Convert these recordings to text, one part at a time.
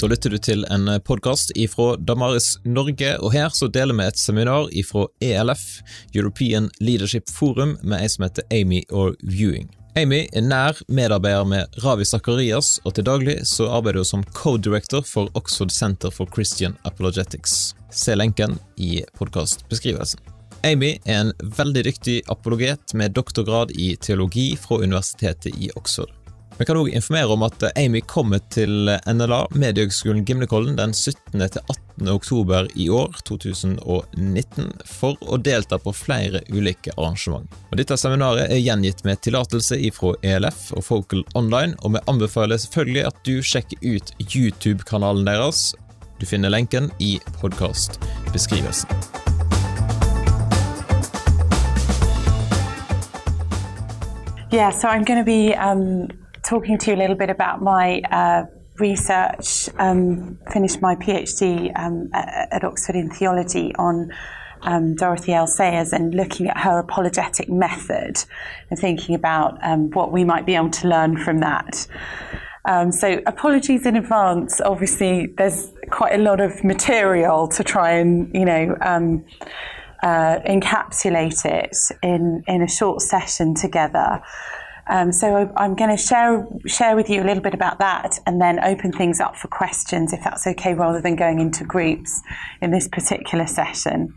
Da lytter du til en podkast ifra Damaris Norge, og her så deler vi et seminar ifra ELF, European Leadership Forum, med ei som heter Amy or Viewing. Amy er nær medarbeider med Ravi Zakarias, og til daglig så arbeider hun som co-director for Oxford Center for Christian Apologetics. Se lenken i podkastbeskrivelsen. Amy er en veldig dyktig apologet med doktorgrad i teologi fra Universitetet i Oxford. Vi kan òg informere om at Amy kommer til NLA, Mediehøgskolen Gimlekollen, den 17. til 18. oktober i år, 2019, for å delta på flere ulike arrangement. Og dette seminaret er gjengitt med tillatelse fra ELF og Focal Online, og vi anbefaler selvfølgelig at du sjekker ut YouTube-kanalen deres. Du finner lenken i podkastbeskrivelsen. Yeah, so I'm going to be um, talking to you a little bit about my uh, research. Um, finished my PhD um, at, at, Oxford in theology on um, Dorothy L. Sayers and looking at her apologetic method and thinking about um, what we might be able to learn from that. Um, so, apologies in advance. Obviously, there's quite a lot of material to try and, you know, um, uh, encapsulate it in, in a short session together. Um, so I'm going to share share with you a little bit about that, and then open things up for questions, if that's okay, rather than going into groups in this particular session.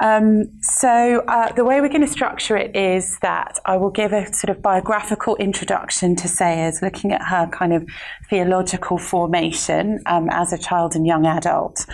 Um, so uh, the way we're going to structure it is that I will give a sort of biographical introduction to Sayers, looking at her kind of theological formation um, as a child and young adult,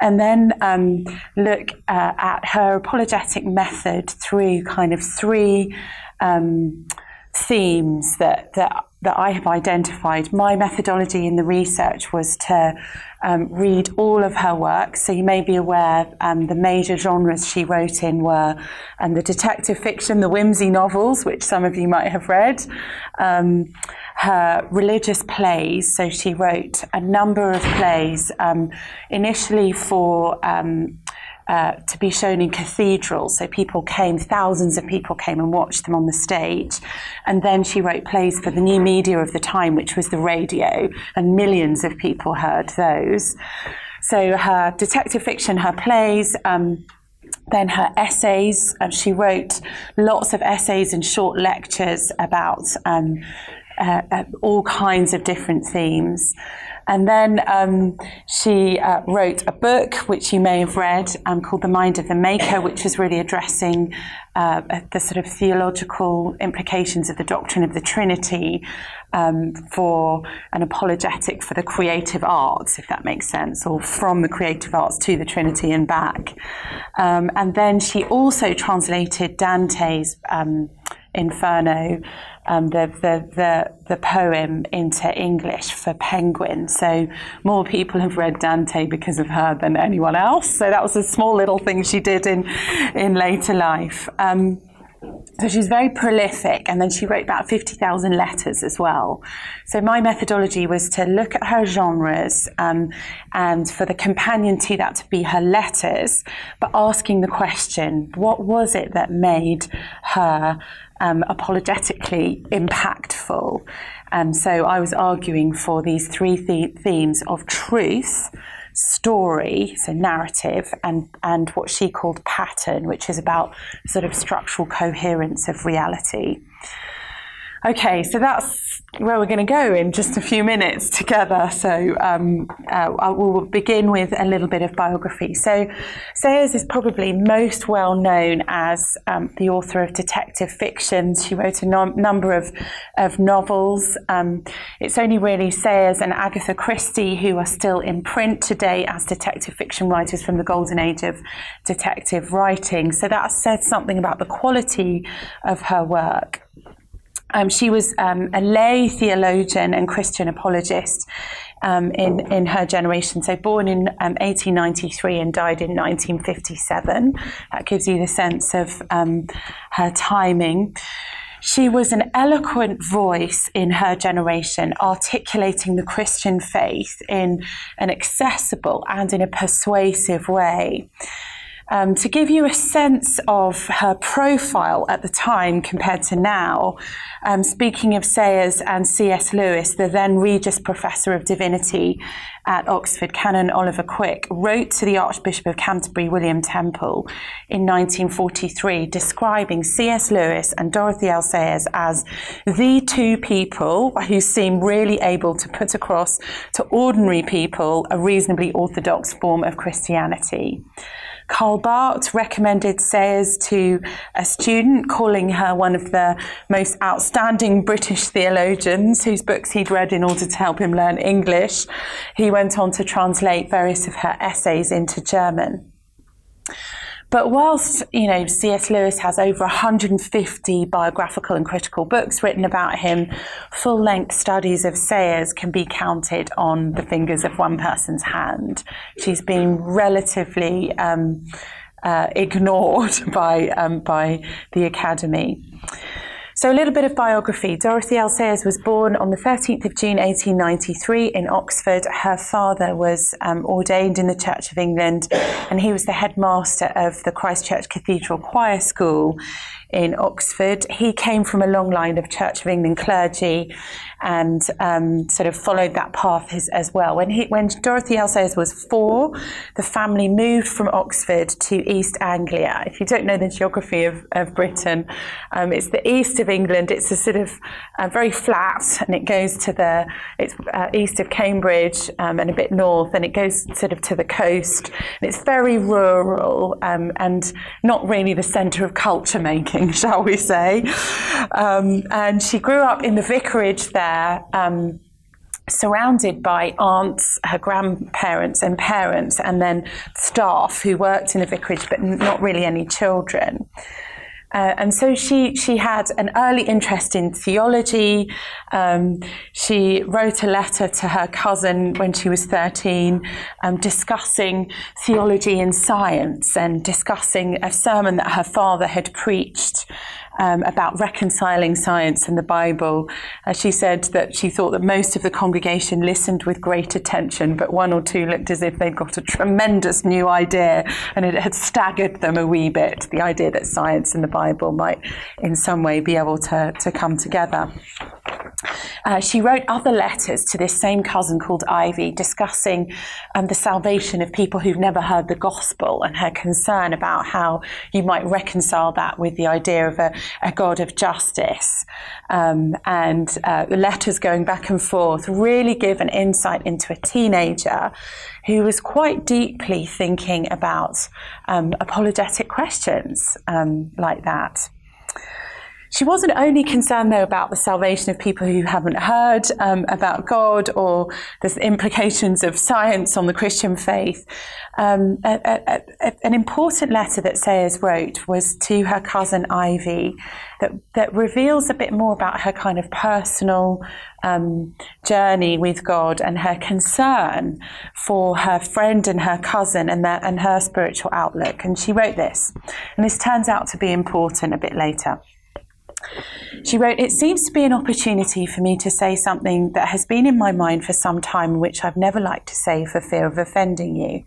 and then um, look uh, at her apologetic method through kind of three um, themes that, that, that I have identified. My methodology in the research was to um, read all of her work. So you may be aware um, the major genres she wrote in were um, the detective fiction, the Wimsey novels, which some of you might have read. Um, her religious plays, so she wrote a number of plays um, initially for um, uh, to be shown in cathedrals. So people came, thousands of people came and watched them on the stage. And then she wrote plays for the new media of the time, which was the radio, and millions of people heard those. So her detective fiction, her plays, um, then her essays. Uh, she wrote lots of essays and short lectures about um, uh, uh, all kinds of different themes. And then um, she uh, wrote a book, which you may have read, um, called The Mind of the Maker, which was really addressing uh, the sort of theological implications of the doctrine of the Trinity um, for an apologetic for the creative arts, if that makes sense, or from the creative arts to the Trinity and back. Um, and then she also translated Dante's um, Inferno um, the, the, the, the poem into English for Penguin. So more people have read Dante because of her than anyone else. So that was a small little thing she did in, in later life. Um, so she's very prolific, and then she wrote about 50,000 letters as well. So my methodology was to look at her genres um, and for the companion to that to be her letters, but asking the question what was it that made her um, apologetically impactful. And so I was arguing for these three the- themes of truth, story, so narrative, and, and what she called pattern, which is about sort of structural coherence of reality. Okay, so that's where we're going to go in just a few minutes together. So um, uh, we'll begin with a little bit of biography. So Sayers is probably most well known as um, the author of detective fiction. She wrote a no- number of, of novels. Um, it's only really Sayers and Agatha Christie who are still in print today as detective fiction writers from the golden age of detective writing. So that says something about the quality of her work. Um, she was um, a lay theologian and Christian apologist um, in, in her generation. So, born in 1893 um, and died in 1957. That gives you the sense of um, her timing. She was an eloquent voice in her generation, articulating the Christian faith in an accessible and in a persuasive way. Um, to give you a sense of her profile at the time compared to now, um, speaking of Sayers and C.S. Lewis, the then Regius Professor of Divinity at Oxford, Canon Oliver Quick, wrote to the Archbishop of Canterbury, William Temple, in 1943, describing C.S. Lewis and Dorothy L. Sayers as the two people who seem really able to put across to ordinary people a reasonably orthodox form of Christianity. Karl Barth recommended Sayers to a student, calling her one of the most outstanding British theologians whose books he'd read in order to help him learn English. He went on to translate various of her essays into German. But whilst, you know, C.S. Lewis has over 150 biographical and critical books written about him, full length studies of Sayers can be counted on the fingers of one person's hand. She's been relatively um, uh, ignored by, um, by the Academy. So, a little bit of biography. Dorothy L. Sayers was born on the 13th of June 1893 in Oxford. Her father was um, ordained in the Church of England and he was the headmaster of the Christ Church Cathedral Choir School in Oxford. He came from a long line of Church of England clergy and um, sort of followed that path as, as well. When, he, when Dorothy L. Sayers was four, the family moved from Oxford to East Anglia. If you don't know the geography of, of Britain, um, it's the east of England. It's a sort of uh, very flat, and it goes to the it's uh, east of Cambridge um, and a bit north, and it goes sort of to the coast. And it's very rural um, and not really the centre of culture making shall we say. Um, and she grew up in the vicarage there. Um, surrounded by aunts, her grandparents, and parents, and then staff who worked in the vicarage, but not really any children. Uh, and so she she had an early interest in theology. Um, she wrote a letter to her cousin when she was 13, um, discussing theology and science and discussing a sermon that her father had preached um, about reconciling science and the Bible. Uh, she said that she thought that most of the congregation listened with great attention, but one or two looked as if they'd got a tremendous new idea and it had staggered them a wee bit, the idea that science and the Bible might in some way be able to, to come together. Uh, she wrote other letters to this same cousin called Ivy, discussing um, the salvation of people who've never heard the gospel and her concern about how you might reconcile that with the idea of a, a God of justice. Um, and uh, letters going back and forth really give an insight into a teenager who was quite deeply thinking about um, apologetic questions um, like that. She wasn't only concerned, though, about the salvation of people who haven't heard um, about God or the implications of science on the Christian faith. Um, a, a, a, an important letter that Sayers wrote was to her cousin Ivy that, that reveals a bit more about her kind of personal um, journey with God and her concern for her friend and her cousin and, their, and her spiritual outlook. And she wrote this, and this turns out to be important a bit later. She wrote, It seems to be an opportunity for me to say something that has been in my mind for some time, which I've never liked to say for fear of offending you.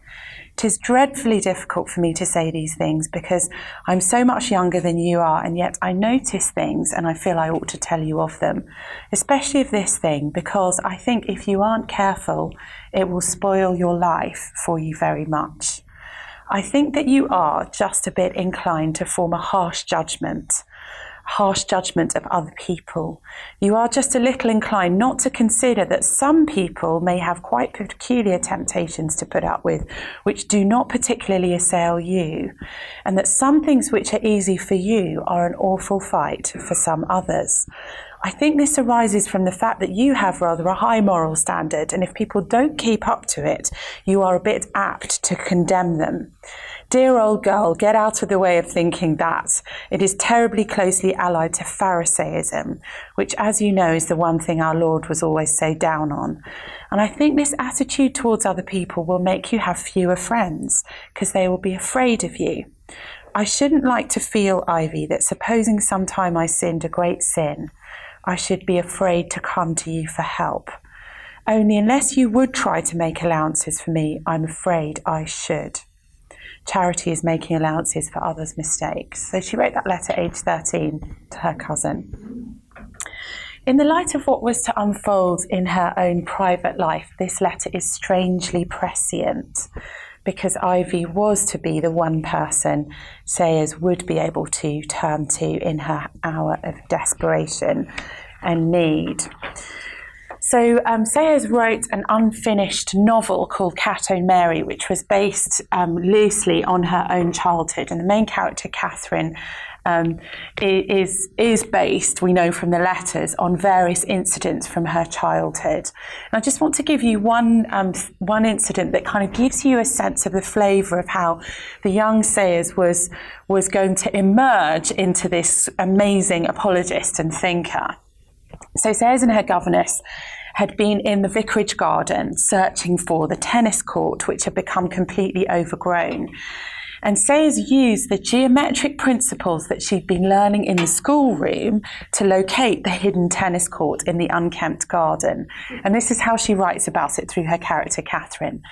It is dreadfully difficult for me to say these things because I'm so much younger than you are, and yet I notice things and I feel I ought to tell you of them, especially of this thing, because I think if you aren't careful, it will spoil your life for you very much. I think that you are just a bit inclined to form a harsh judgment harsh judgment of other people. You are just a little inclined not to consider that some people may have quite peculiar temptations to put up with, which do not particularly assail you, and that some things which are easy for you are an awful fight for some others. I think this arises from the fact that you have rather a high moral standard, and if people don't keep up to it, you are a bit apt to condemn them. Dear old girl, get out of the way of thinking that. It is terribly closely allied to Pharisaism, which, as you know, is the one thing our Lord was always so down on. And I think this attitude towards other people will make you have fewer friends, because they will be afraid of you. I shouldn't like to feel, Ivy, that supposing sometime I sinned a great sin, I should be afraid to come to you for help. Only unless you would try to make allowances for me, I'm afraid I should. Charity is making allowances for others' mistakes. So she wrote that letter age 13 to her cousin. In the light of what was to unfold in her own private life, this letter is strangely prescient because Ivy was to be the one person Sayers would be able to turn to in her hour of desperation and need. So um, Sayers wrote an unfinished novel called Cat O'Mary, which was based um, loosely on her own childhood. And the main character, Catherine, um, is is based, we know from the letters, on various incidents from her childhood. And I just want to give you one um, one incident that kind of gives you a sense of the flavour of how the young Sayers was was going to emerge into this amazing apologist and thinker. So Sayers and her governess had been in the vicarage garden searching for the tennis court, which had become completely overgrown and Sayers used the geometric principles that she'd been learning in the schoolroom to locate the hidden tennis court in the unkempt garden. And this is how she writes about it through her character, Catherine.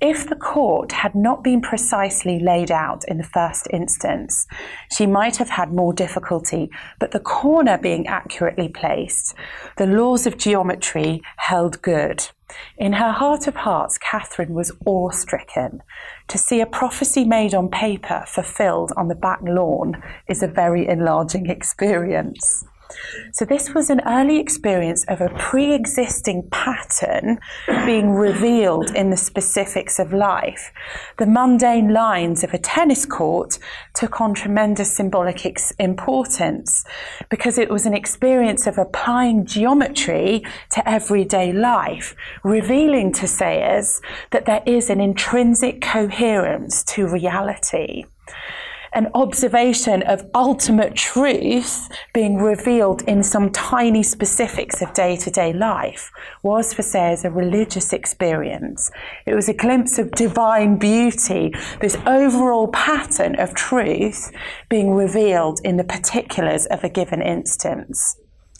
If the court had not been precisely laid out in the first instance, she might have had more difficulty, but the corner being accurately placed, the laws of geometry held good. In her heart of hearts, Catherine was awe stricken. To see a prophecy made on paper fulfilled on the back lawn is a very enlarging experience. So, this was an early experience of a pre existing pattern being revealed in the specifics of life. The mundane lines of a tennis court took on tremendous symbolic ex- importance because it was an experience of applying geometry to everyday life, revealing to Sayers that there is an intrinsic coherence to reality an observation of ultimate truth being revealed in some tiny specifics of day to day life was for Sayers a religious experience. It was a glimpse of divine beauty, this overall pattern of truth being revealed in the particulars of a given instance.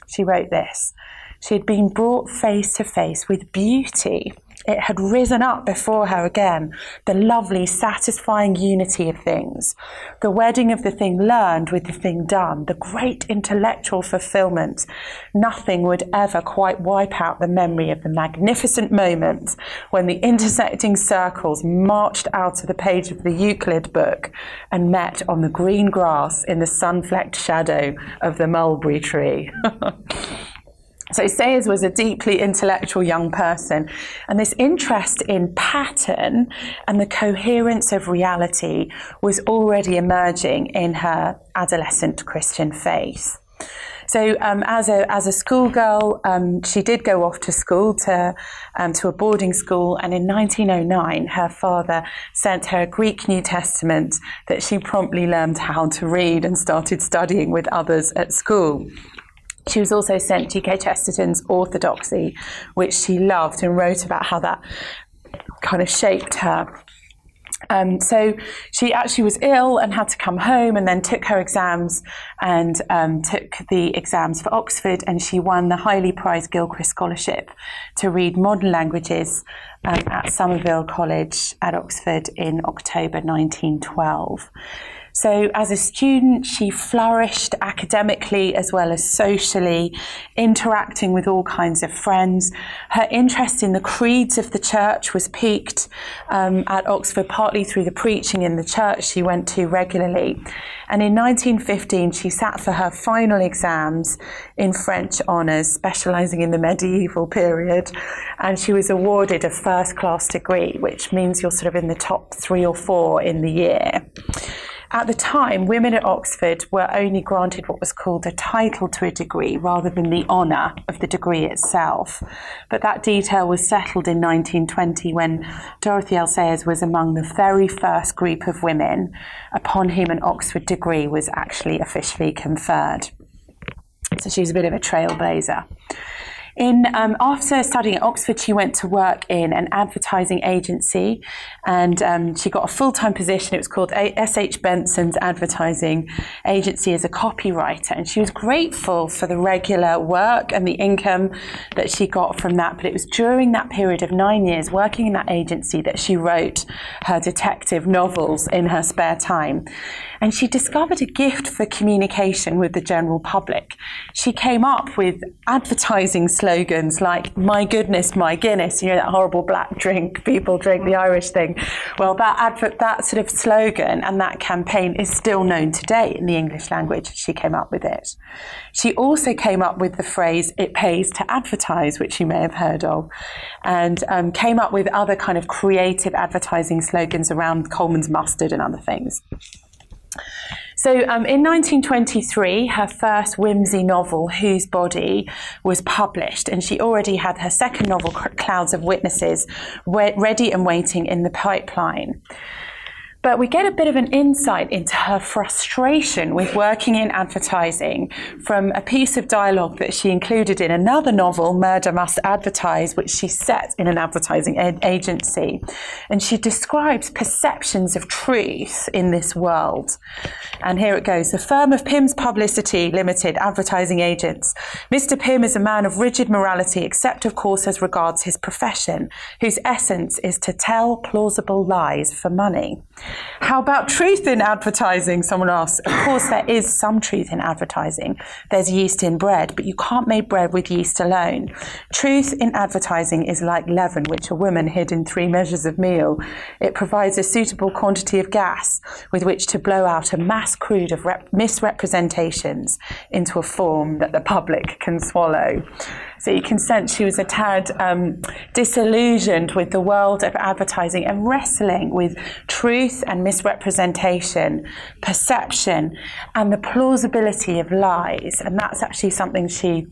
She wrote this. She had been brought face to face with beauty it had risen up before her again, the lovely, satisfying unity of things, the wedding of the thing learned with the thing done, the great intellectual fulfillment. Nothing would ever quite wipe out the memory of the magnificent moment when the intersecting circles marched out of the page of the Euclid book and met on the green grass in the sun flecked shadow of the mulberry tree. So Sayers was a deeply intellectual young person, and this interest in pattern and the coherence of reality was already emerging in her adolescent Christian faith. So, um, as a as a schoolgirl, um, she did go off to school to um, to a boarding school, and in 1909, her father sent her a Greek New Testament that she promptly learned how to read and started studying with others at school. She was also sent G.K. Chesterton's Orthodoxy, which she loved and wrote about how that kind of shaped her. Um, so she actually was ill and had to come home and then took her exams and um, took the exams for Oxford and she won the highly prized Gilchrist Scholarship to read modern languages um, at Somerville College at Oxford in October 1912. So, as a student, she flourished academically as well as socially, interacting with all kinds of friends. Her interest in the creeds of the church was piqued um, at Oxford, partly through the preaching in the church she went to regularly. And in 1915, she sat for her final exams in French honours, specialising in the medieval period. And she was awarded a first class degree, which means you're sort of in the top three or four in the year. At the time, women at Oxford were only granted what was called a title to a degree rather than the honour of the degree itself. But that detail was settled in 1920 when Dorothy L. Sayers was among the very first group of women upon whom an Oxford degree was actually officially conferred. So she was a bit of a trailblazer. In um, after studying at Oxford, she went to work in an advertising agency, and um, she got a full time position. It was called S. H. Benson's Advertising Agency as a copywriter, and she was grateful for the regular work and the income that she got from that. But it was during that period of nine years working in that agency that she wrote her detective novels in her spare time and she discovered a gift for communication with the general public. She came up with advertising slogans like, My goodness, my Guinness, you know, that horrible black drink people drink, the Irish thing. Well, that advert, that sort of slogan and that campaign is still known today in the English language. She came up with it. She also came up with the phrase, It pays to advertise, which you may have heard of, and um, came up with other kind of creative advertising slogans around Colman's mustard and other things. So um, in 1923, her first Wimsey novel, Whose Body, was published, and she already had her second novel, Clouds of Witnesses, ready and waiting in the pipeline. But we get a bit of an insight into her frustration with working in advertising from a piece of dialogue that she included in another novel, Murder Must Advertise, which she set in an advertising agency. And she describes perceptions of truth in this world. And here it goes The firm of Pym's Publicity Limited, advertising agents. Mr. Pym is a man of rigid morality, except, of course, as regards his profession, whose essence is to tell plausible lies for money. How about truth in advertising? Someone asks. Of course, there is some truth in advertising. There's yeast in bread, but you can't make bread with yeast alone. Truth in advertising is like leaven, which a woman hid in three measures of meal. It provides a suitable quantity of gas with which to blow out a mass crude of rep- misrepresentations into a form that the public can swallow. So you can sense she was a tad um, disillusioned with the world of advertising and wrestling with truth and misrepresentation, perception, and the plausibility of lies. And that's actually something she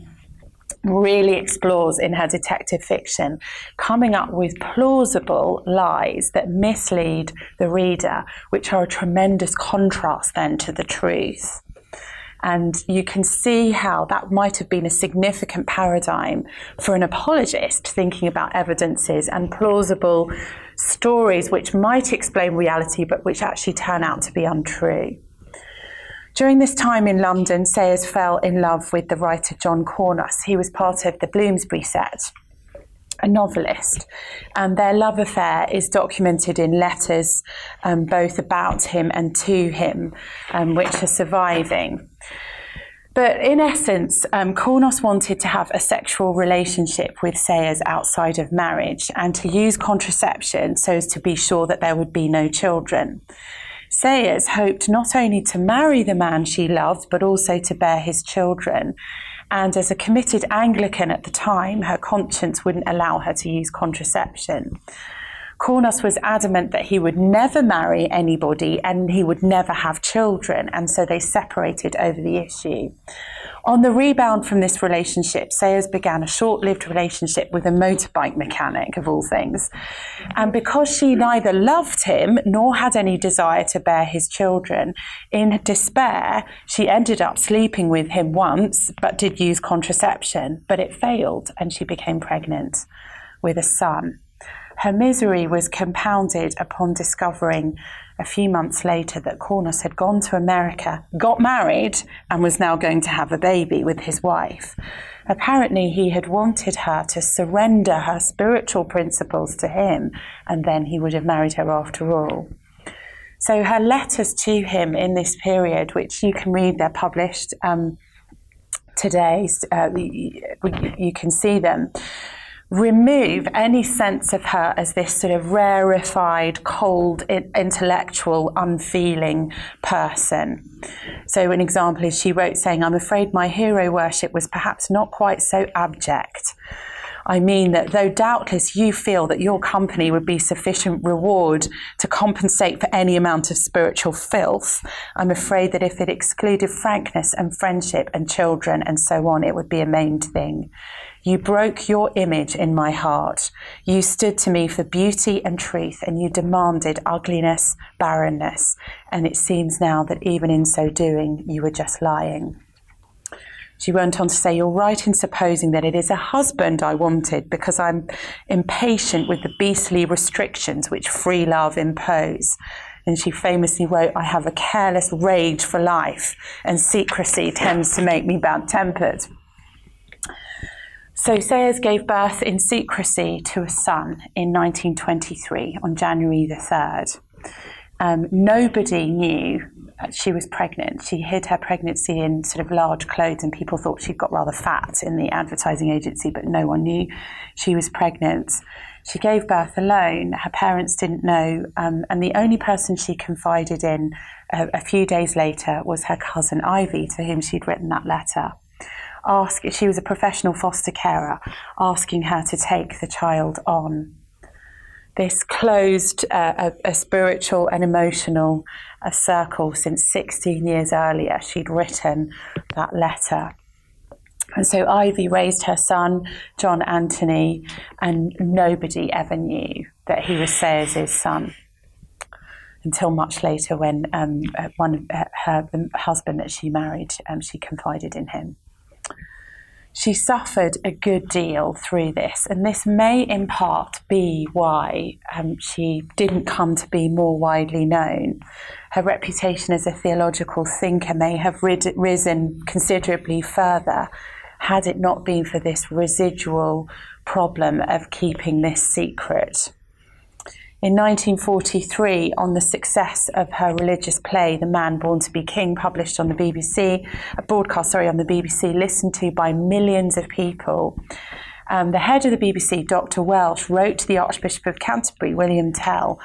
really explores in her detective fiction, coming up with plausible lies that mislead the reader, which are a tremendous contrast then to the truth. And you can see how that might have been a significant paradigm for an apologist thinking about evidences and plausible stories which might explain reality but which actually turn out to be untrue. During this time in London, Sayers fell in love with the writer John Cournos. He was part of the Bloomsbury set a novelist, and their love affair is documented in letters um, both about him and to him, um, which are surviving. But in essence, um, Cournos wanted to have a sexual relationship with Sayers outside of marriage and to use contraception so as to be sure that there would be no children. Sayers hoped not only to marry the man she loved, but also to bear his children. And as a committed Anglican at the time, her conscience wouldn't allow her to use contraception. Cournos was adamant that he would never marry anybody and he would never have children, and so they separated over the issue. On the rebound from this relationship, Sayers began a short lived relationship with a motorbike mechanic, of all things. And because she neither loved him nor had any desire to bear his children, in despair, she ended up sleeping with him once, but did use contraception. But it failed, and she became pregnant with a son. Her misery was compounded upon discovering a few months later that Cournos had gone to America, got married, and was now going to have a baby with his wife. Apparently, he had wanted her to surrender her spiritual principles to him, and then he would have married her after all. So, her letters to him in this period, which you can read, they're published um, today, uh, you, you can see them remove any sense of her as this sort of rarefied, cold, intellectual, unfeeling person. So, an example is she wrote saying, I'm afraid my hero worship was perhaps not quite so abject. I mean that though doubtless you feel that your company would be sufficient reward to compensate for any amount of spiritual filth, I'm afraid that if it excluded frankness and friendship and children and so on, it would be a maimed thing. You broke your image in my heart. You stood to me for beauty and truth, and you demanded ugliness, barrenness. And it seems now that even in so doing, you were just lying. She went on to say, You're right in supposing that it is a husband I wanted because I'm impatient with the beastly restrictions which free love impose. And she famously wrote, I have a careless rage for life, and secrecy tends to make me bad tempered. So Sayers gave birth in secrecy to a son in 1923 on January the 3rd. Um, nobody knew she was pregnant. She hid her pregnancy in sort of large clothes, and people thought she'd got rather fat in the advertising agency, but no one knew she was pregnant. She gave birth alone. Her parents didn't know, um, and the only person she confided in a, a few days later was her cousin Ivy, to whom she'd written that letter ask she was a professional foster carer asking her to take the child on this closed uh, a, a, spiritual and emotional uh, circle since 16 years earlier. She'd written that letter. And so Ivy raised her son, John Anthony, and nobody ever knew that he was Sayers' son until much later when um, uh, one her, her, husband that she married, um, she confided in him she suffered a good deal through this, and this may in part be why um, she didn't come to be more widely known. Her reputation as a theological thinker may have rid- risen considerably further had it not been for this residual problem of keeping this secret. In 1943, on the success of her religious play, The Man Born to Be King, published on the BBC, a broadcast, sorry, on the BBC, listened to by millions of people, um, the head of the BBC, Dr. Welch, wrote to the Archbishop of Canterbury, William Tell,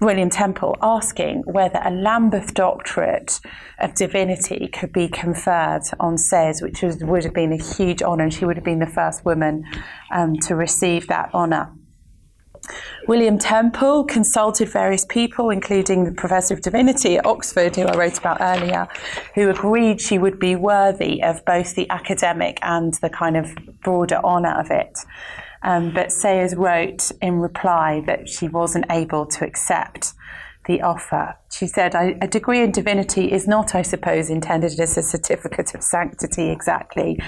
William Temple, asking whether a Lambeth Doctorate of Divinity could be conferred on Sayers, which was, would have been a huge honour, and she would have been the first woman um, to receive that honour. William Temple consulted various people, including the Professor of Divinity at Oxford, who I wrote about earlier, who agreed she would be worthy of both the academic and the kind of broader honour of it. Um, but Sayers wrote in reply that she wasn't able to accept the offer. She said, A degree in divinity is not, I suppose, intended as a certificate of sanctity exactly,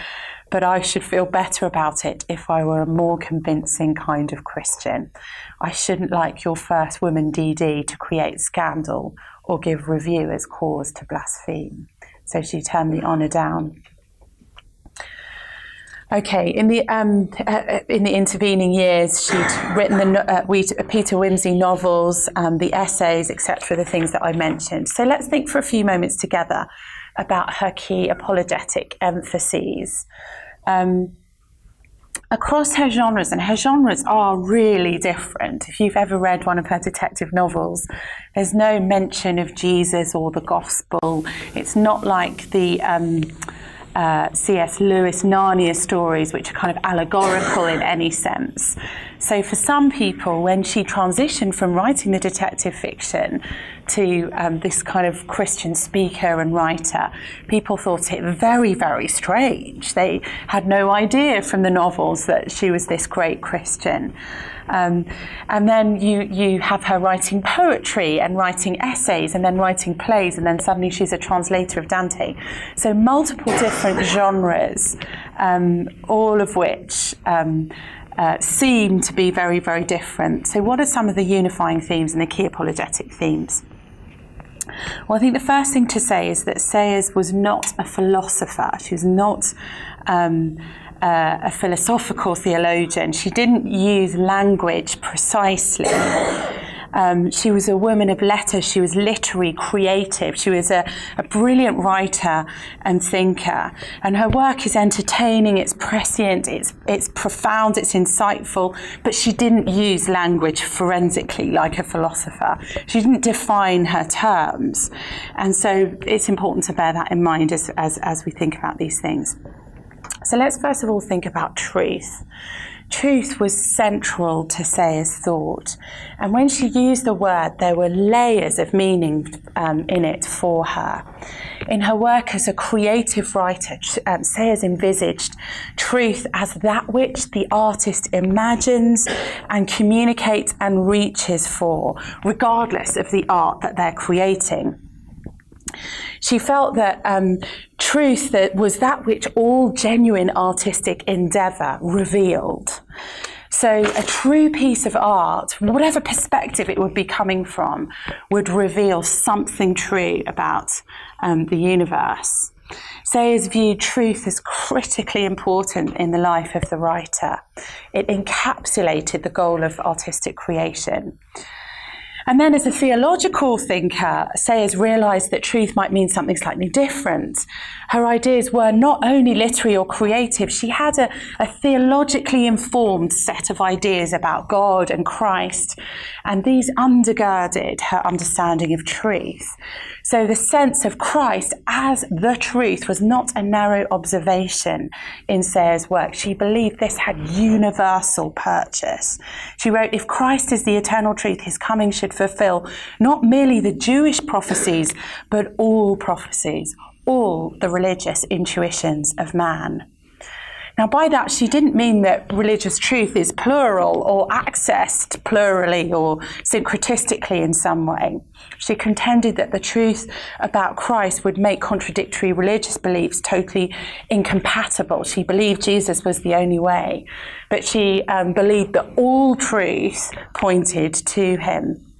but I should feel better about it if I were a more convincing kind of Christian. I shouldn't like your first woman DD to create scandal or give reviewers cause to blaspheme. So she turned the honour down. Okay, in the um, uh, in the intervening years, she'd written the uh, we, Peter Wimsey novels, um, the essays, etc., the things that I mentioned. So let's think for a few moments together about her key apologetic emphases. Um, across her genres, and her genres are really different. If you've ever read one of her detective novels, there's no mention of Jesus or the gospel. It's not like the um, uh, C.S. Lewis Narnia stories, which are kind of allegorical in any sense. So, for some people, when she transitioned from writing the detective fiction to um, this kind of Christian speaker and writer, people thought it very, very strange. They had no idea from the novels that she was this great Christian. Um, and then you, you have her writing poetry and writing essays and then writing plays, and then suddenly she's a translator of Dante. So, multiple different genres, um, all of which. Um, uh, seem to be very, very different. So, what are some of the unifying themes and the key apologetic themes? Well, I think the first thing to say is that Sayers was not a philosopher. She was not um, uh, a philosophical theologian. She didn't use language precisely. Um, she was a woman of letters. She was literary, creative. She was a, a, brilliant writer and thinker. And her work is entertaining, it's prescient, it's, it's profound, it's insightful. But she didn't use language forensically like a philosopher. She didn't define her terms. And so it's important to bear that in mind as, as, as we think about these things. So let's first of all think about truth truth was central to Sayers' thought. And when she used the word, there were layers of meaning um, in it for her. In her work as a creative writer, um, Sayers envisaged truth as that which the artist imagines and communicates and reaches for, regardless of the art that they're creating. She felt that um, truth that was that which all genuine artistic endeavour revealed. So, a true piece of art, whatever perspective it would be coming from, would reveal something true about um, the universe. Sayers viewed truth as critically important in the life of the writer. It encapsulated the goal of artistic creation. And then, as a theological thinker, Sayers realised that truth might mean something slightly different. Her ideas were not only literary or creative, she had a, a, theologically informed set of ideas about God and Christ, and these undergirded her understanding of truth. So the sense of Christ as the truth was not a narrow observation in Sayers' work. She believed this had universal purchase. She wrote, If Christ is the eternal truth, his coming should fulfill not merely the Jewish prophecies, but all prophecies, all the religious intuitions of man. Now, by that, she didn't mean that religious truth is plural or accessed plurally or syncretistically in some way. She contended that the truth about Christ would make contradictory religious beliefs totally incompatible. She believed Jesus was the only way, but she um, believed that all truth pointed to him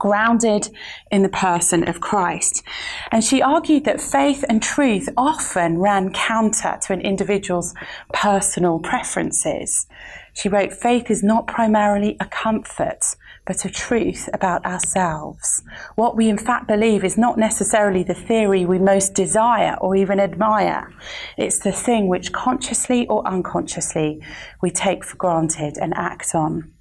grounded in the person of Christ. And she argued that faith and truth often ran counter to an individual's personal preferences. She wrote, Faith is not primarily a comfort, but a truth about ourselves. What we in fact believe is not necessarily the theory we most desire or even admire. It's the thing which consciously or unconsciously we take for granted and act on.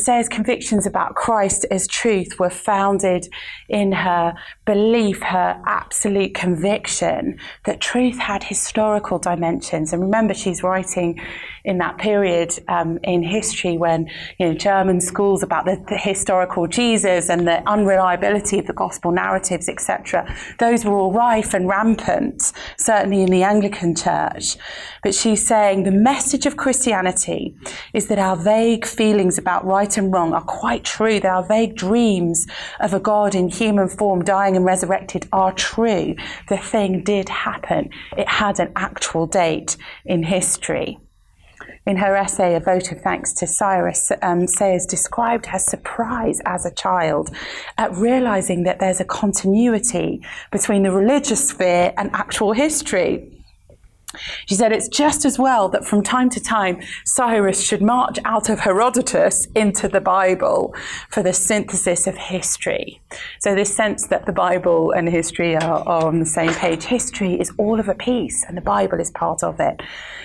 Sayers' convictions about Christ as truth were founded in her belief, her absolute conviction that truth had historical dimensions. And remember, she's writing in that period um, in history when you know German schools about the, the historical Jesus and the unreliability of the gospel narratives, etc. Those were all rife and rampant, certainly in the Anglican Church. But she's saying the message of Christianity is that our vague feelings about right right and wrong are quite true, They are vague dreams of a God in human form dying and resurrected are true. The thing did happen, it had an actual date in history. In her essay, A Vote of Thanks to Cyrus, um, Sayers described her surprise as a child at realizing that there's a continuity between the religious sphere and actual history. She said it's just as well that from time to time Cyrus should march out of Herodotus into the Bible for the synthesis of history. So, this sense that the Bible and history are, on the same page, history is all of a piece and the Bible is part of it.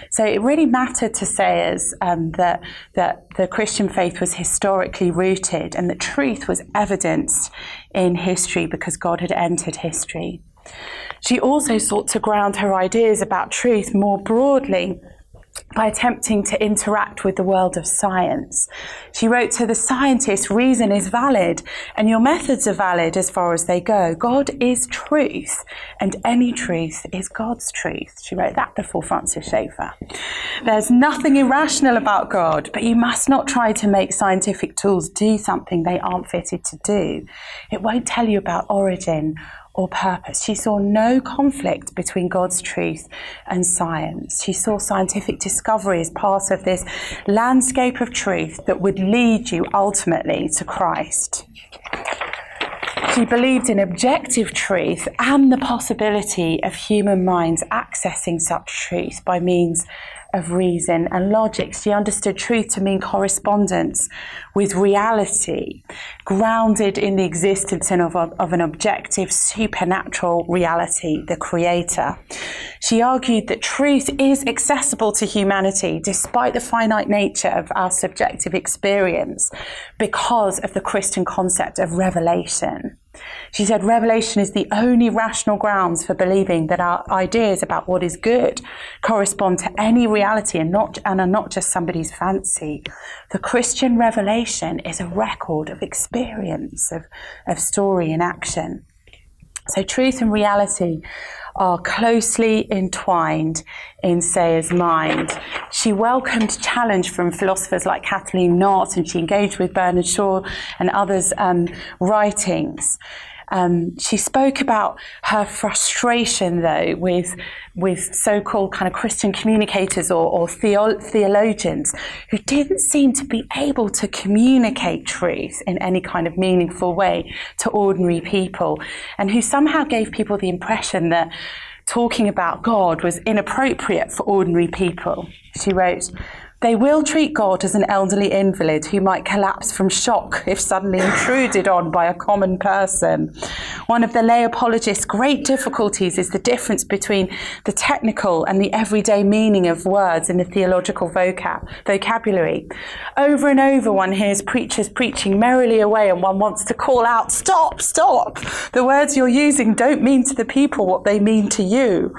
So, it really mattered to Sayers um, that, that the Christian faith was historically rooted and that truth was evidenced in history because God had entered history. She also sought to ground her ideas about truth more broadly by attempting to interact with the world of science. She wrote to the scientist, reason is valid and your methods are valid as far as they go. God is truth and any truth is God's truth. She wrote that before Francis Schaeffer. There's nothing irrational about God, but you must not try to make scientific tools do something they aren't fitted to do. It won't tell you about origin or purpose. She saw no conflict between God's truth and science. She saw scientific discovery as part of this landscape of truth that would lead you ultimately to Christ. She believed in objective truth and the possibility of human minds accessing such truth by means of reason and logic. She understood truth to mean correspondence with reality, grounded in the existence of, of an objective supernatural reality, the Creator. She argued that truth is accessible to humanity despite the finite nature of our subjective experience because of the Christian concept of revelation. She said revelation is the only rational grounds for believing that our ideas about what is good correspond to any reality and not and are not just somebody's fancy. The Christian revelation is a record of experience, of, of story and action. So truth and reality are closely entwined in Sayers' mind. She welcomed challenge from philosophers like Kathleen Nott, and she engaged with Bernard Shaw and others' um, writings. Um, she spoke about her frustration, though, with with so-called kind of Christian communicators or, or theo- theologians who didn't seem to be able to communicate truth in any kind of meaningful way to ordinary people, and who somehow gave people the impression that talking about God was inappropriate for ordinary people. She wrote, they will treat God as an elderly invalid who might collapse from shock if suddenly intruded on by a common person. One of the lay apologists' great difficulties is the difference between the technical and the everyday meaning of words in the theological vocab, vocabulary. Over and over, one hears preachers preaching merrily away, and one wants to call out, Stop, stop! The words you're using don't mean to the people what they mean to you.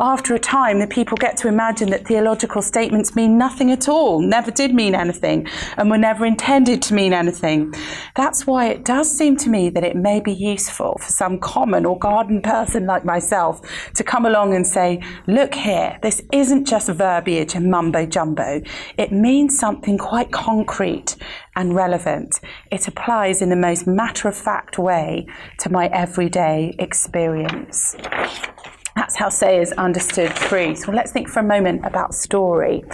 After a time, the people get to imagine that theological statements mean nothing at all, never did mean anything, and were never intended to mean anything. That's why it does seem to me that it may be useful for some common or garden person like myself to come along and say, look here, this isn't just verbiage and mumbo jumbo. It means something quite concrete and relevant. It applies in the most matter of fact way to my everyday experience. That's how Sayers understood truth. Well, let's think for a moment about story.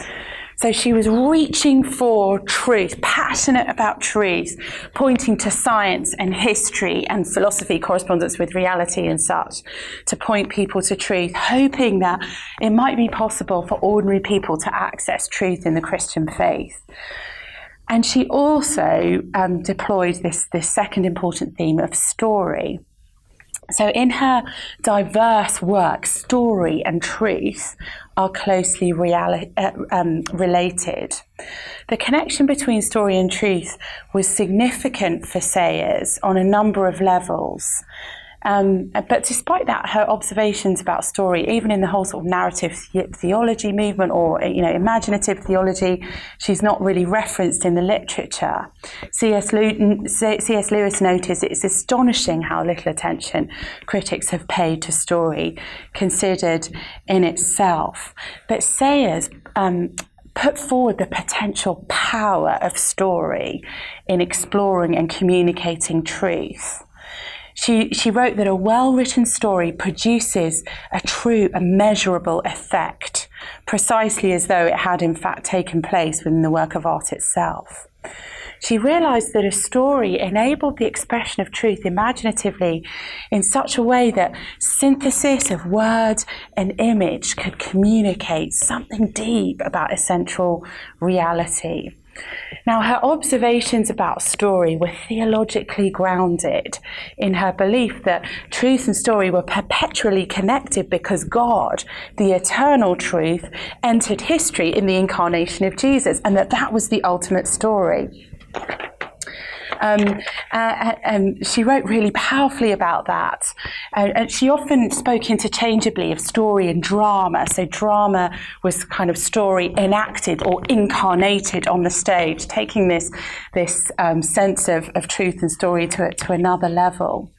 So she was reaching for truth, passionate about truth, pointing to science and history and philosophy, correspondence with reality and such, to point people to truth, hoping that it might be possible for ordinary people to access truth in the Christian faith. And she also um, deployed this, this second important theme of story. So, in her diverse work, story and truth are closely reali- uh, um, related. The connection between story and truth was significant for Sayers on a number of levels. Um, but despite that, her observations about story, even in the whole sort of narrative theology movement or you know imaginative theology, she's not really referenced in the literature. C.S. Lewis noticed it's astonishing how little attention critics have paid to story, considered in itself. But Sayers um, put forward the potential power of story in exploring and communicating truth. She, she wrote that a well written story produces a true and measurable effect, precisely as though it had in fact taken place within the work of art itself. She realized that a story enabled the expression of truth imaginatively in such a way that synthesis of words and image could communicate something deep about essential reality. Now, her observations about story were theologically grounded in her belief that truth and story were perpetually connected because God, the eternal truth, entered history in the incarnation of Jesus, and that that was the ultimate story. Um, uh, and she wrote really powerfully about that. Uh, and she often spoke interchangeably of story and drama. So, drama was kind of story enacted or incarnated on the stage, taking this, this um, sense of, of truth and story to, to another level.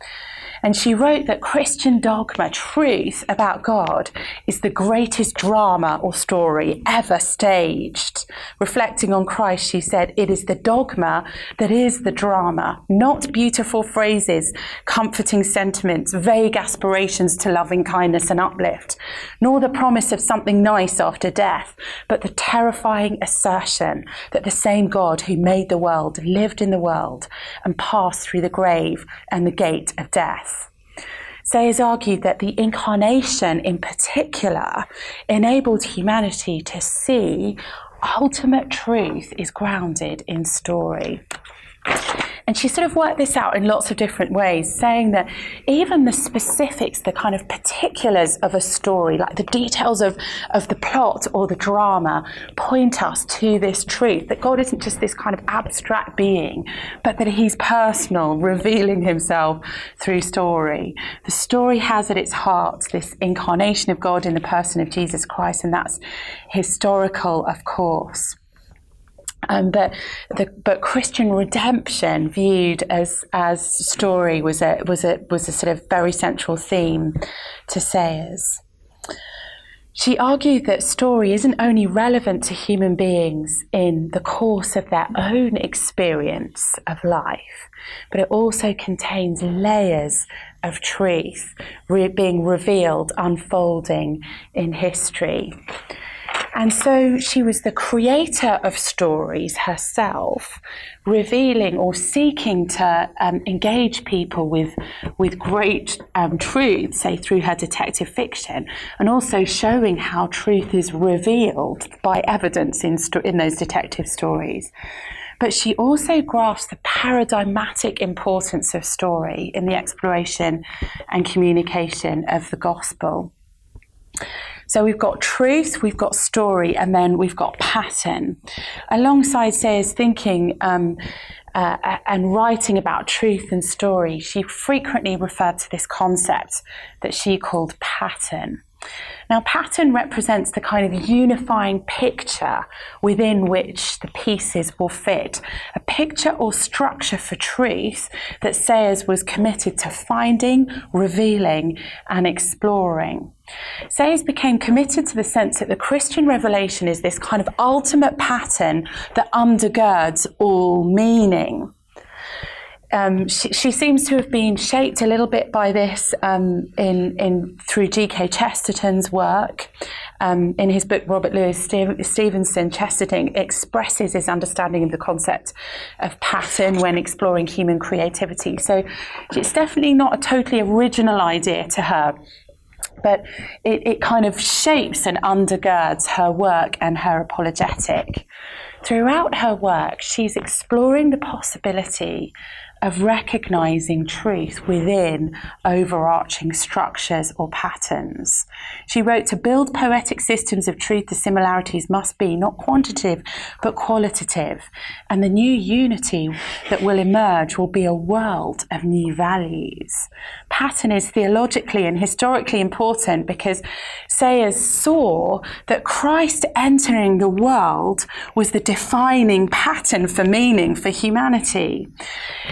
And she wrote that Christian dogma, truth about God, is the greatest drama or story ever staged. Reflecting on Christ, she said, It is the dogma that is the drama, not beautiful phrases, comforting sentiments, vague aspirations to loving kindness and uplift, nor the promise of something nice after death, but the terrifying assertion that the same God who made the world lived in the world and passed through the grave and the gate of death. Sayers argued that the incarnation in particular enabled humanity to see ultimate truth is grounded in story. And she sort of worked this out in lots of different ways, saying that even the specifics, the kind of particulars of a story, like the details of, of the plot or the drama, point us to this truth that God isn't just this kind of abstract being, but that He's personal, revealing Himself through story. The story has at its heart this incarnation of God in the person of Jesus Christ, and that's historical, of course. Um, but the, but Christian redemption, viewed as as story, was a was a was a sort of very central theme to Sayers. She argued that story isn't only relevant to human beings in the course of their own experience of life, but it also contains layers of truth re- being revealed, unfolding in history. And so she was the creator of stories herself, revealing or seeking to um, engage people with, with great um, truth, say through her detective fiction, and also showing how truth is revealed by evidence in, sto- in those detective stories. But she also grasped the paradigmatic importance of story in the exploration and communication of the gospel. So we've got truth, we've got story, and then we've got pattern. Alongside Sayers' thinking um, uh, and writing about truth and story, she frequently referred to this concept that she called pattern. Now, pattern represents the kind of unifying picture within which the pieces will fit, a picture or structure for truth that Sayers was committed to finding, revealing, and exploring. Sayers became committed to the sense that the Christian revelation is this kind of ultimate pattern that undergirds all meaning um, she, she, seems to have been shaped a little bit by this um, in, in through G.K. Chesterton's work. Um, in his book, Robert Louis Stevenson, Chesterton expresses his understanding of the concept of pattern when exploring human creativity. So it's definitely not a totally original idea to her but it, it, kind of shapes and undergirds her work and her apologetic. Throughout her work, she's exploring the possibility of recognizing truth within overarching structures or patterns. She wrote to build poetic systems of truth, the similarities must be not quantitative but qualitative. And the new unity that will emerge will be a world of new values. Pattern is theologically and historically important because Sayers saw that Christ entering the world was the defining pattern for meaning for humanity.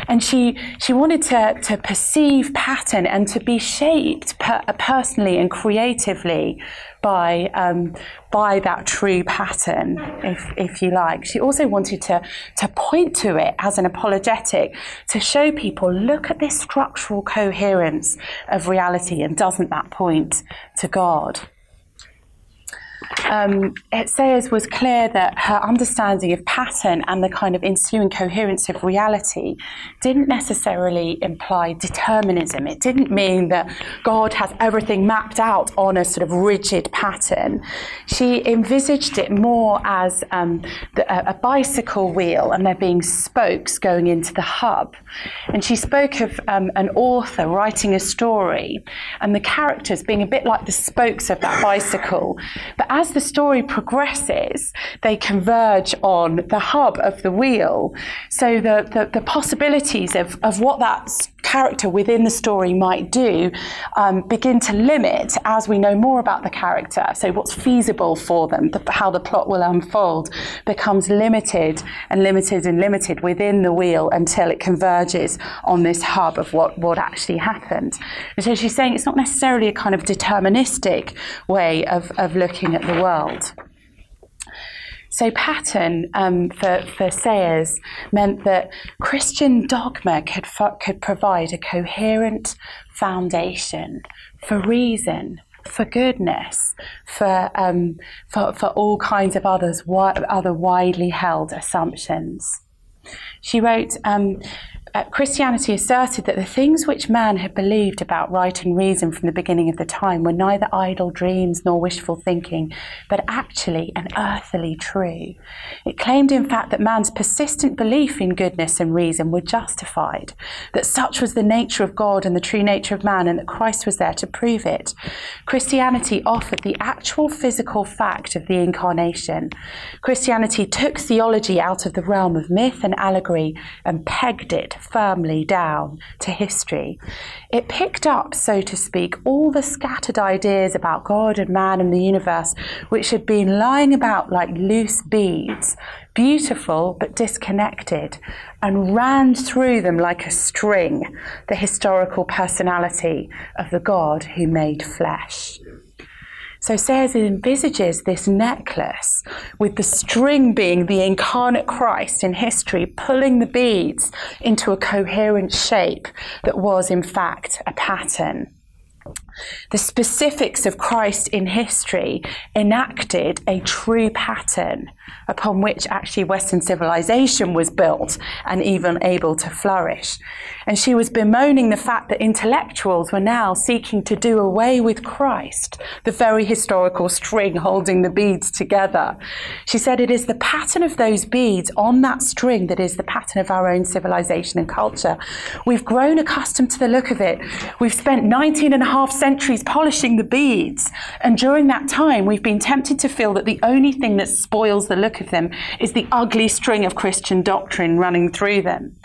And and she she wanted to to perceive pattern and to be shaped per, personally and creatively by um, by that true pattern, if if you like. She also wanted to to point to it as an apologetic to show people look at this structural coherence of reality and doesn't that point to God? Um, Sayers was clear that her understanding of pattern and the kind of ensuing coherence of reality didn't necessarily imply determinism. It didn't mean that God has everything mapped out on a sort of rigid pattern. She envisaged it more as um, the, a bicycle wheel and there being spokes going into the hub. And she spoke of um, an author writing a story and the characters being a bit like the spokes of that bicycle. But as the story progresses, they converge on the hub of the wheel. So the, the, the possibilities of, of what that character within the story might do um, begin to limit as we know more about the character. So what's feasible for them, the, how the plot will unfold, becomes limited and limited and limited within the wheel until it converges on this hub of what, what actually happened. And so she's saying it's not necessarily a kind of deterministic way of, of looking at the world. So, pattern um, for, for Sayers meant that Christian dogma could, could provide a coherent foundation for reason, for goodness, for, um, for, for all kinds of others, other widely held assumptions. She wrote, um, uh, Christianity asserted that the things which man had believed about right and reason from the beginning of the time were neither idle dreams nor wishful thinking, but actually and earthily true. It claimed, in fact, that man's persistent belief in goodness and reason were justified, that such was the nature of God and the true nature of man, and that Christ was there to prove it. Christianity offered the actual physical fact of the incarnation. Christianity took theology out of the realm of myth and allegory and pegged it firmly down to history. It picked up, so to speak, all the scattered ideas about God and man and the universe which had been lying about like loose beads, beautiful but disconnected, and ran through them like a string the historical personality of the God who made flesh. So Sayers envisages this necklace with the string being the incarnate Christ in history, pulling the beads into a coherent shape that was, in fact, a pattern. The specifics of Christ in history enacted a true pattern upon which actually Western civilization was built and even able to flourish. And she was bemoaning the fact that intellectuals were now seeking to do away with Christ, the very historical string holding the beads together. She said it is the pattern of those beads on that string that is the pattern of our own civilization and culture. We've grown accustomed to the look of it. We've spent 19 and a half centuries polishing the beads. And during that time, we've been tempted to feel that the only thing that spoils the look of them is the ugly string of Christian doctrine running through them.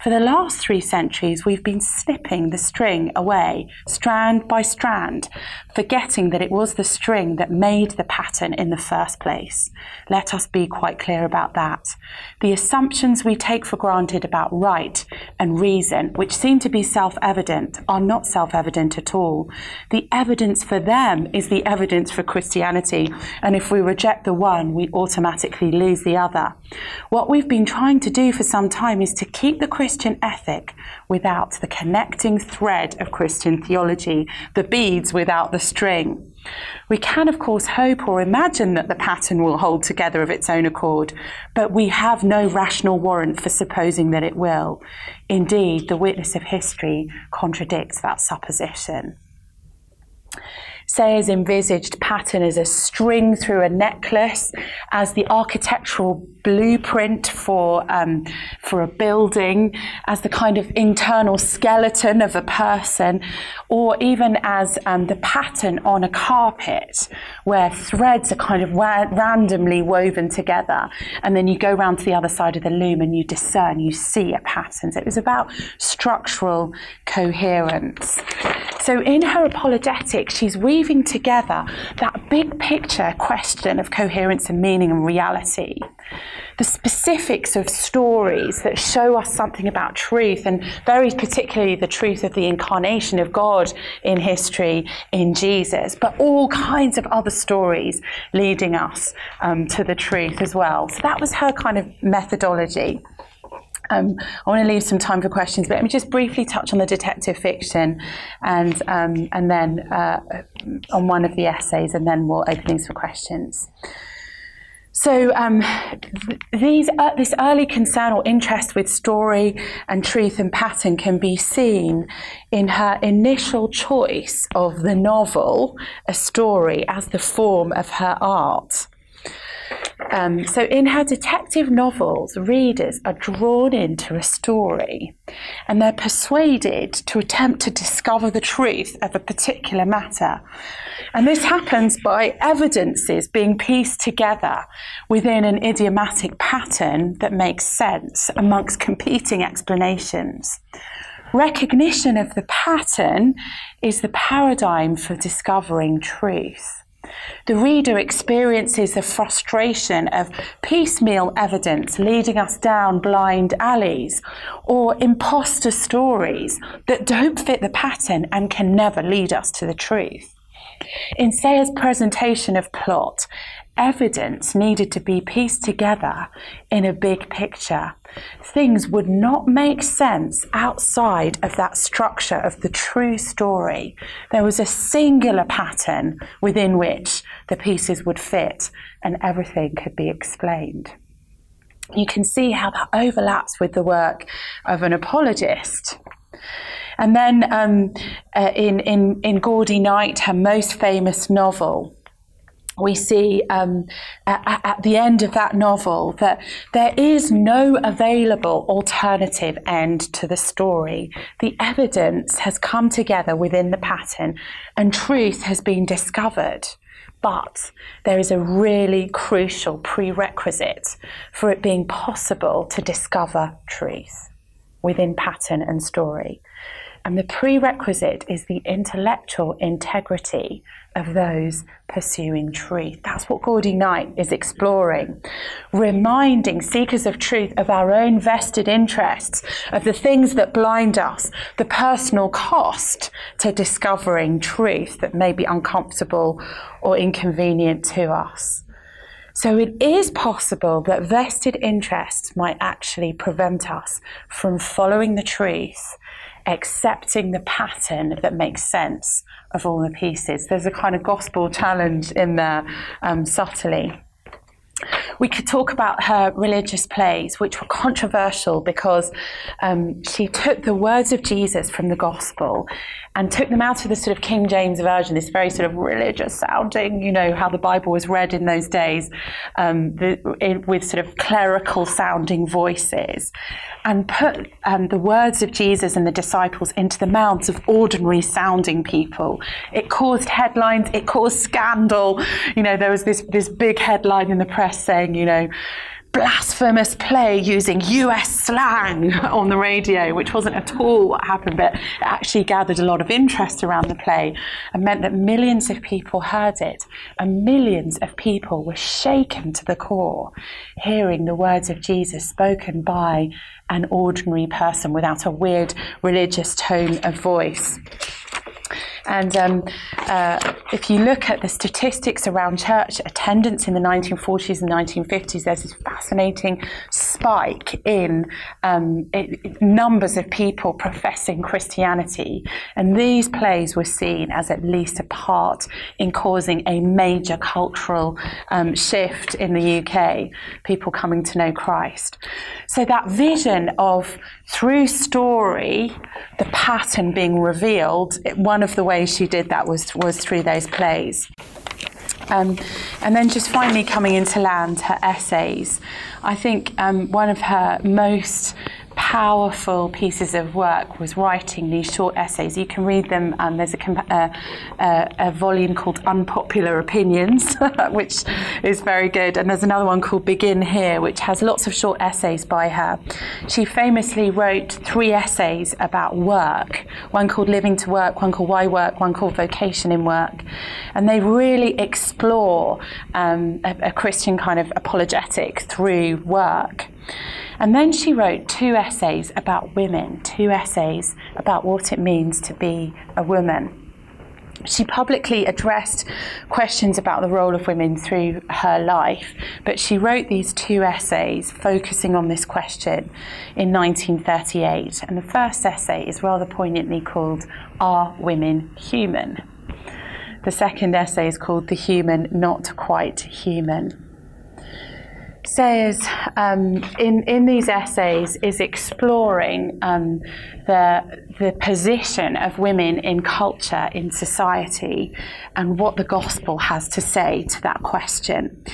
For the last three centuries, we've been snipping the string away, strand by strand, forgetting that it was the string that made the pattern in the first place. Let us be quite clear about that. The assumptions we take for granted about right and reason, which seem to be self evident, are not self evident at all. The evidence for them is the evidence for Christianity, and if we reject the one, we automatically lose the other. What we've been trying to do for some time is to keep the Christian ethic without the connecting thread of Christian theology, the beads without the string. We can, of course, hope or imagine that the pattern will hold together of its own accord, but we have no rational warrant for supposing that it will. Indeed, the witness of history contradicts that supposition. Sayers envisaged pattern as a string through a necklace, as the architectural blueprint for, um, for a building, as the kind of internal skeleton of a person, or even as um, the pattern on a carpet where threads are kind of wa- randomly woven together. And then you go around to the other side of the loom and you discern, you see a pattern. So it was about structural coherence. So in her apologetic, she's weaving together that big picture question of coherence and meaning and reality the specifics of stories that show us something about truth, and very particularly the truth of the incarnation of God in history in Jesus, but all kinds of other stories leading us um, to the truth as well. So that was her kind of methodology. Um, I want to leave some time for questions, but let me just briefly touch on the detective fiction and, um, and then uh, on one of the essays, and then we'll open things for questions. So um, these, uh, this early concern or interest with story and truth and pattern can be seen in her initial choice of the novel, a story, as the form of her art. Um, so, in her detective novels, readers are drawn into a story and they're persuaded to attempt to discover the truth of a particular matter. And this happens by evidences being pieced together within an idiomatic pattern that makes sense amongst competing explanations. Recognition of the pattern is the paradigm for discovering truth. The reader experiences the frustration of piecemeal evidence leading us down blind alleys or imposter stories that don't fit the pattern and can never lead us to the truth. In Sayers' presentation of plot, evidence needed to be pieced together in a big picture. Things would not make sense outside of that structure of the true story. There was a singular pattern within which the pieces would fit and everything could be explained. You can see how that overlaps with the work of an apologist. And then um, uh, in, in, in Gaudy Night, her most famous novel, we see um, at, at, the end of that novel that there is no available alternative end to the story. The evidence has come together within the pattern and truth has been discovered. But there is a really crucial prerequisite for it being possible to discover truth within pattern and story. And the prerequisite is the intellectual integrity of those pursuing truth. That's what Gaudy Night is exploring, reminding seekers of truth of our own vested interests, of the things that blind us, the personal cost to discovering truth that may be uncomfortable or inconvenient to us. So it is possible that vested interests might actually prevent us from following the truth, accepting the pattern that makes sense of all the pieces. There's a kind of gospel challenge in there um, subtly. We could talk about her religious plays, which were controversial because um, she took the words of Jesus from the gospel and took them out of the sort of King James version, this very sort of religious sounding, you know, how the Bible was read in those days, um, the, in, with sort of clerical sounding voices, and put um, the words of Jesus and the disciples into the mouths of ordinary sounding people. It caused headlines, it caused scandal. You know, there was this, this big headline in the press saying, you know, blasphemous play using US slang on the radio, which wasn't at all what happened, but it actually gathered a lot of interest around the play and meant that millions of people heard it, and millions of people were shaken to the core hearing the words of Jesus spoken by an ordinary person without a weird religious tone of voice. And um, uh, if you look at the statistics around church attendance in the 1940s and 1950s, there's this fascinating spike in um, it, numbers of people professing Christianity. And these plays were seen as at least a part in causing a major cultural um, shift in the UK, people coming to know Christ. So that vision of through story, the pattern being revealed, one of the ways she did that was, was through those plays. Um, and then just finally coming into land, her essays. I think um, one of her most powerful pieces of work was writing these short essays. You can read them. Um, there's a, uh, uh, a, volume called Unpopular Opinions, which is very good. And there's another one called Begin Here, which has lots of short essays by her. She famously wrote three essays about work one called Living to Work, one called Why Work, one called Vocation in Work. And they really explore um, a, a Christian kind of apologetic through work. And then she wrote two essays about women, two essays about what it means to be a woman. She publicly addressed questions about the role of women through her life, but she wrote these two essays focusing on this question in 1938. And the first essay is rather poignantly called Are Women Human? The second essay is called The Human Not Quite Human Sayers um, in, in these essays is exploring um, the, the position of women in culture, in society, and what the gospel has to say to that question.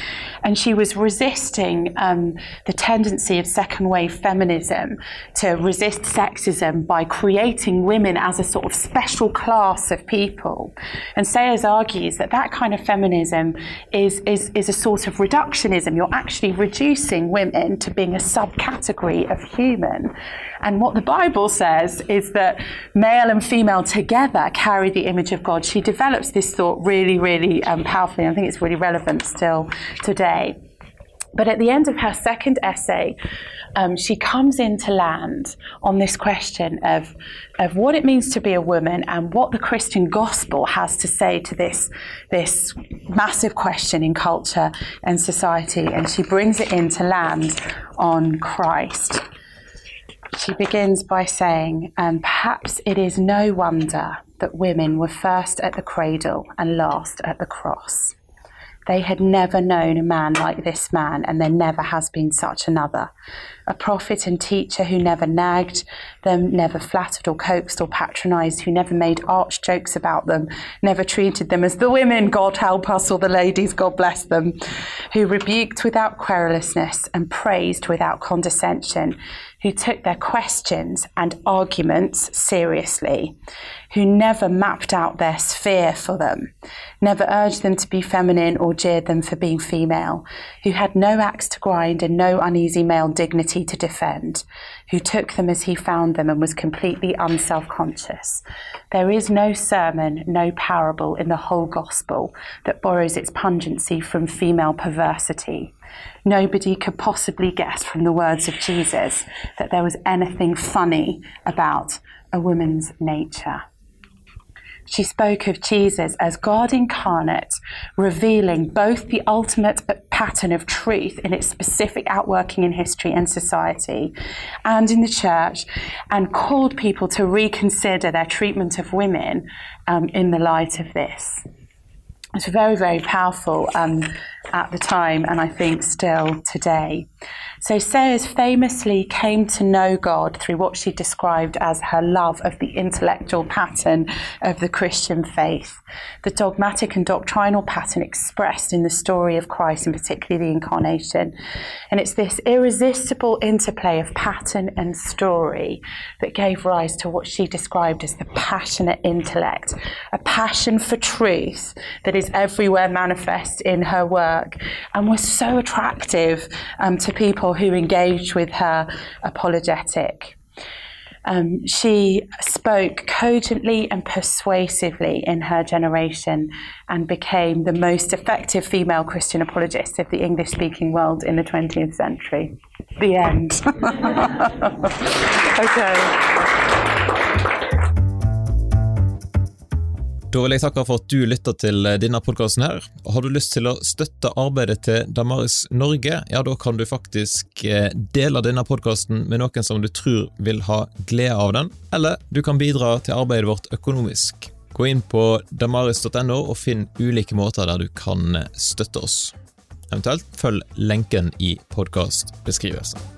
And she was resisting um, the tendency of second wave feminism to resist sexism by creating women as a sort of special class of people. And Sayers argues that that kind of feminism is, is, is a sort of reductionism. You're actually reducing women to being a subcategory of human. And what the Bible says is that male and female together carry the image of God. She develops this thought really, really um, powerfully. I think it's really relevant still today. But at the end of her second essay, um, she comes in to land on this question of, of what it means to be a woman and what the Christian gospel has to say to this, this massive question in culture and society. And she brings it in to land on Christ she begins by saying, um, Perhaps it is no wonder that women were first at the cradle and last at the cross. They had never known a man like this man, and there never has been such another. A prophet and teacher who never nagged them, never flattered or coaxed or patronized, who never made arch jokes about them, never treated them as the women, God help us, or the ladies, God bless them, who rebuked without querulousness and praised without condescension, who took their questions and arguments seriously, who never mapped out their sphere for them, never urged them to be feminine or jeered them for being female, who had no axe to grind and no uneasy male dignity to defend, who took them as he found them and was completely unself conscious. There is no sermon, no parable in the whole gospel that borrows its pungency from female perversity nobody could possibly guess from the words of Jesus that there was anything funny about a woman's nature. She spoke of Jesus as God incarnate, revealing both the ultimate pattern of truth in its specific outworking in history and society and in the church, and called people to reconsider their treatment of women um, in the light of this. It's very, very powerful um, at the time, and I think still today. So Sayers famously came to know God through what she described as her love of the intellectual pattern of the Christian faith, the dogmatic and doctrinal pattern expressed in the story of Christ, and particularly the incarnation. And it's this irresistible interplay of pattern and story that gave rise to what she described as the passionate intellect, a passion for truth that is everywhere manifest in her work and was so attractive um, to people who engaged with her apologetic. Um, she spoke cogently and persuasively in her generation and became the most effective female Christian apologist of the English speaking world in the 20th century. The end. okay. Da vil jeg takke for at du lytter til eh, denne podkasten her. Har du lyst til å støtte arbeidet til Damaris Norge, ja da kan du faktisk eh, dele denne podkasten med noen som du tror vil ha glede av den, eller du kan bidra til arbeidet vårt økonomisk. Gå inn på damaris.no og finn ulike måter der du kan eh, støtte oss. Eventuelt følg lenken i podkastbeskrivelsen.